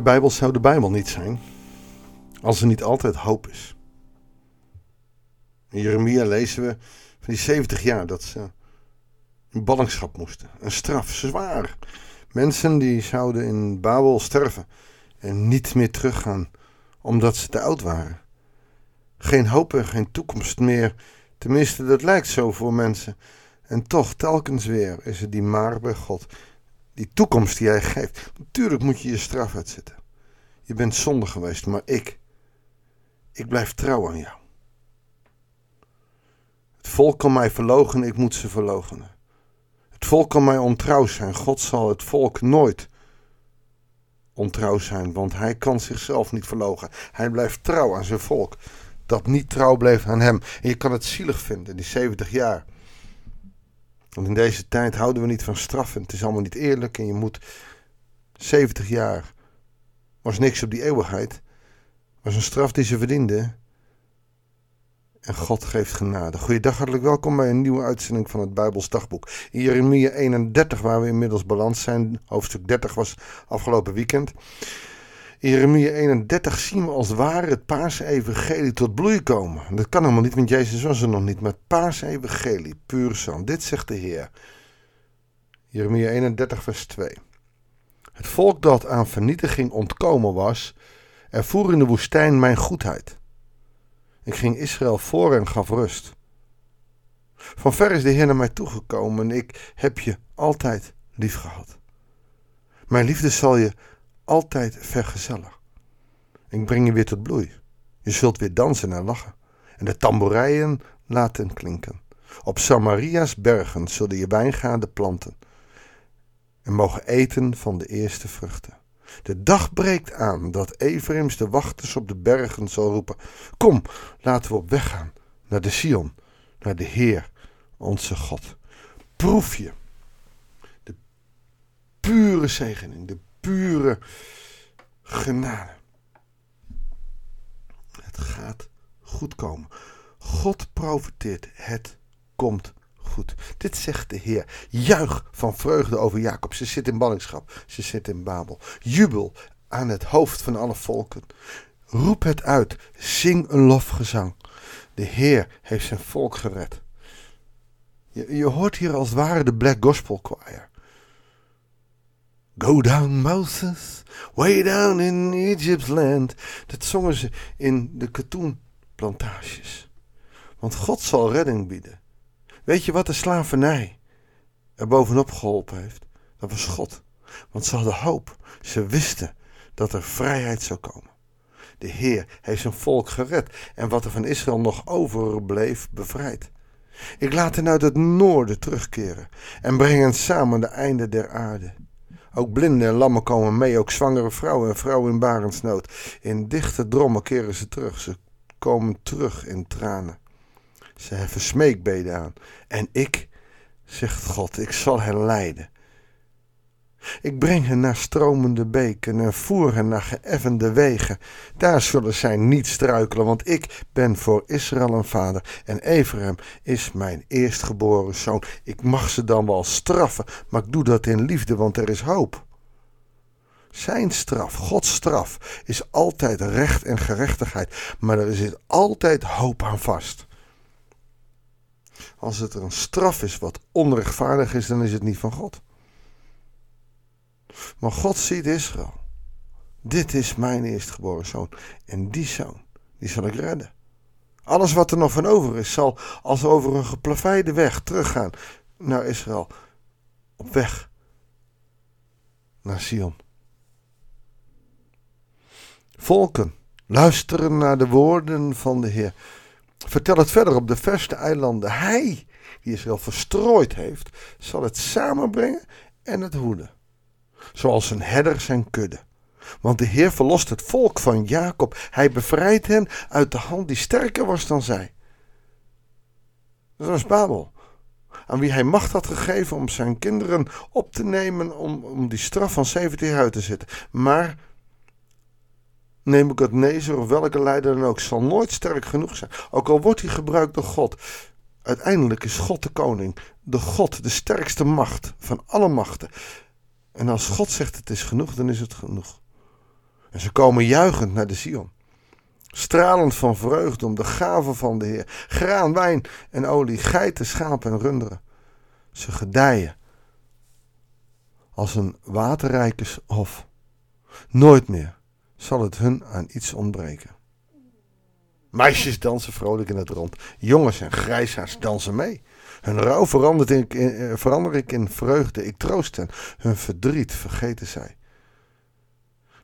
De Bijbel zou de Bijbel niet zijn als er niet altijd hoop is. In Jeremia lezen we van die 70 jaar dat ze in ballingschap moesten. Een straf, zwaar. Mensen die zouden in Babel sterven en niet meer teruggaan omdat ze te oud waren. Geen hoop en geen toekomst meer. Tenminste, dat lijkt zo voor mensen. En toch, telkens weer is het die maar bij God. Die toekomst die hij geeft. Natuurlijk moet je je straf uitzetten. Je bent zonde geweest, maar ik. Ik blijf trouw aan jou. Het volk kan mij verloochenen, ik moet ze verloochenen. Het volk kan mij ontrouw zijn. God zal het volk nooit ontrouw zijn, want hij kan zichzelf niet verlogen. Hij blijft trouw aan zijn volk, dat niet trouw bleef aan hem. En je kan het zielig vinden, die 70 jaar. Want in deze tijd houden we niet van straffen. Het is allemaal niet eerlijk en je moet 70 jaar was niks op die eeuwigheid. Was een straf die ze verdienden. En God geeft genade. Goeiedag, hartelijk welkom bij een nieuwe uitzending van het Bijbels Dagboek. In Jeremia 31, waar we inmiddels balans zijn. Hoofdstuk 30 was afgelopen weekend. Jeremia 31 zien we als het ware het paarse evangelie tot bloei komen. Dat kan helemaal niet, want Jezus was er nog niet. Maar het paarse evangelie, puur zand. Dit zegt de Heer. Jeremia 31 vers 2. Het volk dat aan vernietiging ontkomen was, ervoer in de woestijn mijn goedheid. Ik ging Israël voor en gaf rust. Van ver is de Heer naar mij toegekomen en ik heb je altijd lief gehad. Mijn liefde zal je altijd vergezellen. Ik breng je weer tot bloei. Je zult weer dansen en lachen en de tamborijen laten klinken. Op Samaria's bergen zullen je wijngaarden planten en mogen eten van de eerste vruchten. De dag breekt aan dat Efraims de wachters op de bergen zal roepen: Kom, laten we op weg gaan naar de Sion, naar de Heer, onze God. Proef je de pure zegening, de pure genade. Het gaat goed komen. God profiteert. Het komt goed. Dit zegt de Heer. Juich van vreugde over Jacob. Ze zit in ballingschap. Ze zit in Babel. Jubel aan het hoofd van alle volken. Roep het uit. Zing een lofgezang. De Heer heeft zijn volk gered. Je, je hoort hier als het ware de Black Gospel Choir. Go down Moses, way down in Egypt's land. Dat zongen ze in de katoenplantages. Want God zal redding bieden. Weet je wat de slavernij er bovenop geholpen heeft? Dat was God. Want ze hadden hoop. Ze wisten dat er vrijheid zou komen. De Heer heeft zijn volk gered en wat er van Israël nog overbleef bevrijd. Ik laat hen uit het noorden terugkeren en breng hen samen de einde der aarde. Ook blinden en lammen komen mee, ook zwangere vrouwen en vrouwen in barensnood. In dichte drommen keren ze terug, ze komen terug in tranen. Ze heffen smeekbeden aan. En ik, zegt God, ik zal hen leiden. Ik breng hen naar stromende beken en voer hen naar geëffende wegen. Daar zullen zij niet struikelen, want ik ben voor Israël een vader en Ephraim is mijn eerstgeboren zoon. Ik mag ze dan wel straffen, maar ik doe dat in liefde, want er is hoop. Zijn straf, Gods straf, is altijd recht en gerechtigheid, maar er zit altijd hoop aan vast. Als het er een straf is wat onrechtvaardig is, dan is het niet van God. Maar God ziet Israël. Dit is mijn eerstgeboren zoon. En die zoon, die zal ik redden. Alles wat er nog van over is, zal als over een geplaveide weg teruggaan naar Israël. Op weg naar Sion. Volken, luisteren naar de woorden van de Heer. Vertel het verder op de verste eilanden. Hij, die Israël verstrooid heeft, zal het samenbrengen en het hoeden. Zoals een herder zijn kudde. Want de Heer verlost het volk van Jacob. Hij bevrijdt hen uit de hand die sterker was dan zij. Dat was Babel. Aan wie hij macht had gegeven om zijn kinderen op te nemen om, om die straf van 70 jaar uit te zitten. Maar Nebuchadnezzar of welke leider dan ook zal nooit sterk genoeg zijn. Ook al wordt hij gebruikt door God. Uiteindelijk is God de koning, de God, de sterkste macht van alle machten. En als God zegt het is genoeg, dan is het genoeg. En ze komen juichend naar de Sion. Stralend van vreugde om de gave van de Heer. Graan, wijn en olie, geiten, schapen en runderen. Ze gedijen als een waterrijke hof. Nooit meer zal het hun aan iets ontbreken. Meisjes dansen vrolijk in het rond. Jongens en grijsaards dansen mee. Hun rouw verander ik, in, eh, verander ik in vreugde. Ik troost hen. Hun verdriet vergeten zij.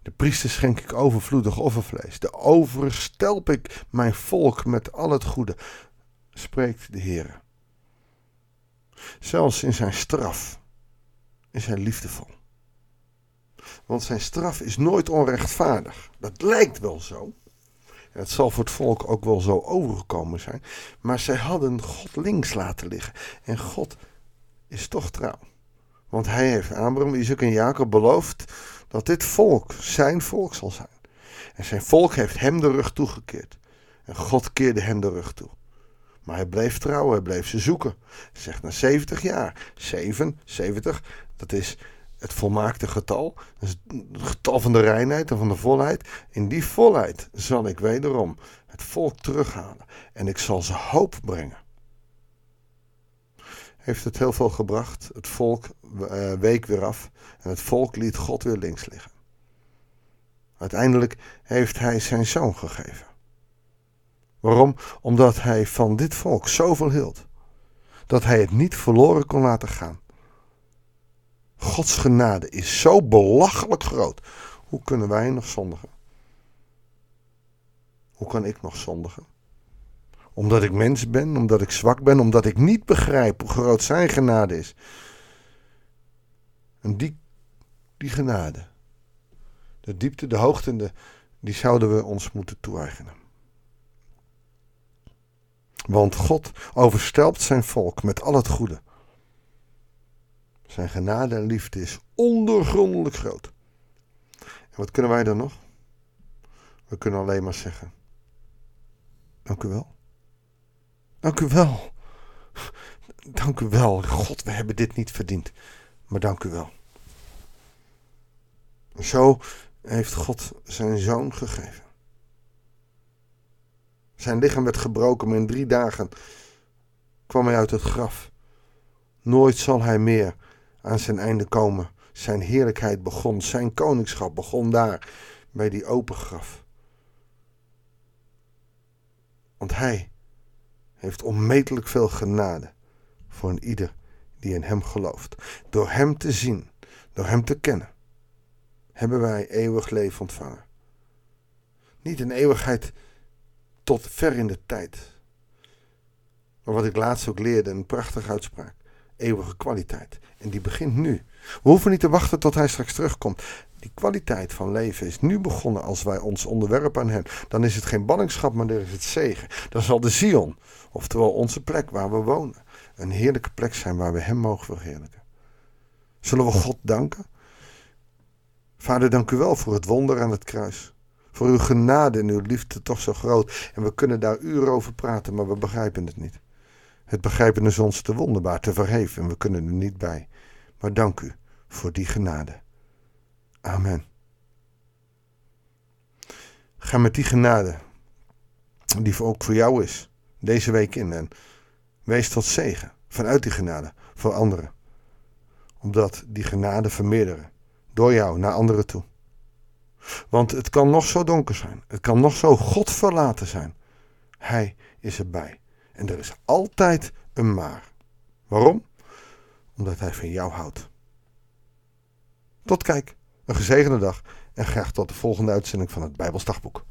De priesters schenk ik overvloedig offervlees. De overen stelp ik mijn volk met al het goede, spreekt de Heer. Zelfs in zijn straf is hij liefdevol. Want zijn straf is nooit onrechtvaardig. Dat lijkt wel zo. Het zal voor het volk ook wel zo overgekomen zijn. Maar zij hadden God links laten liggen. En God is toch trouw. Want hij heeft Abraham, Isaac en Jacob beloofd dat dit volk zijn volk zal zijn. En zijn volk heeft hem de rug toegekeerd. En God keerde hem de rug toe. Maar hij bleef trouw, hij bleef ze zoeken. Zegt na 70 jaar. 7, 70, dat is het volmaakte getal. Is het getal van de reinheid en van de volheid. In die volheid zal ik wederom het volk terughalen. En ik zal ze hoop brengen. Heeft het heel veel gebracht. Het volk uh, week weer af. En het volk liet God weer links liggen. Uiteindelijk heeft hij zijn zoon gegeven. Waarom? Omdat hij van dit volk zoveel hield. Dat hij het niet verloren kon laten gaan. Gods genade is zo belachelijk groot. Hoe kunnen wij nog zondigen? Hoe kan ik nog zondigen? Omdat ik mens ben, omdat ik zwak ben, omdat ik niet begrijp hoe groot zijn genade is. En die, die genade, de diepte, de hoogte, de, die zouden we ons moeten toe-eigenen. Want God overstelpt zijn volk met al het goede. Zijn genade en liefde is ondergrondelijk groot. En wat kunnen wij dan nog? We kunnen alleen maar zeggen: Dank u wel. Dank u wel. Dank u wel. God, we hebben dit niet verdiend. Maar dank u wel. Zo heeft God zijn zoon gegeven. Zijn lichaam werd gebroken, maar in drie dagen kwam hij uit het graf. Nooit zal hij meer aan zijn einde komen. Zijn heerlijkheid begon, zijn koningschap begon daar, bij die open graf. Want hij heeft onmetelijk veel genade voor een ieder die in hem gelooft. Door hem te zien, door hem te kennen, hebben wij eeuwig leven ontvangen. Niet een eeuwigheid tot ver in de tijd. Maar wat ik laatst ook leerde, een prachtige uitspraak. Eeuwige kwaliteit. En die begint nu. We hoeven niet te wachten tot hij straks terugkomt. Die kwaliteit van leven is nu begonnen als wij ons onderwerpen aan hem. Dan is het geen ballingschap, maar dan is het zegen. Dan zal de Zion, oftewel onze plek waar we wonen, een heerlijke plek zijn waar we hem mogen verheerlijken. Zullen we God danken? Vader, dank u wel voor het wonder aan het kruis. Voor uw genade en uw liefde toch zo groot. En we kunnen daar uren over praten, maar we begrijpen het niet. Het begrijpen is ons te wonderbaar, te verheven en we kunnen er niet bij. Maar dank u voor die genade. Amen. Ga met die genade, die ook voor jou is, deze week in en wees tot zegen vanuit die genade voor anderen. Omdat die genade vermeerderen door jou naar anderen toe. Want het kan nog zo donker zijn. Het kan nog zo God verlaten zijn. Hij is erbij. En er is altijd een maar. Waarom? Omdat hij van jou houdt. Tot kijk, een gezegende dag en graag tot de volgende uitzending van het Bijbelsdagboek.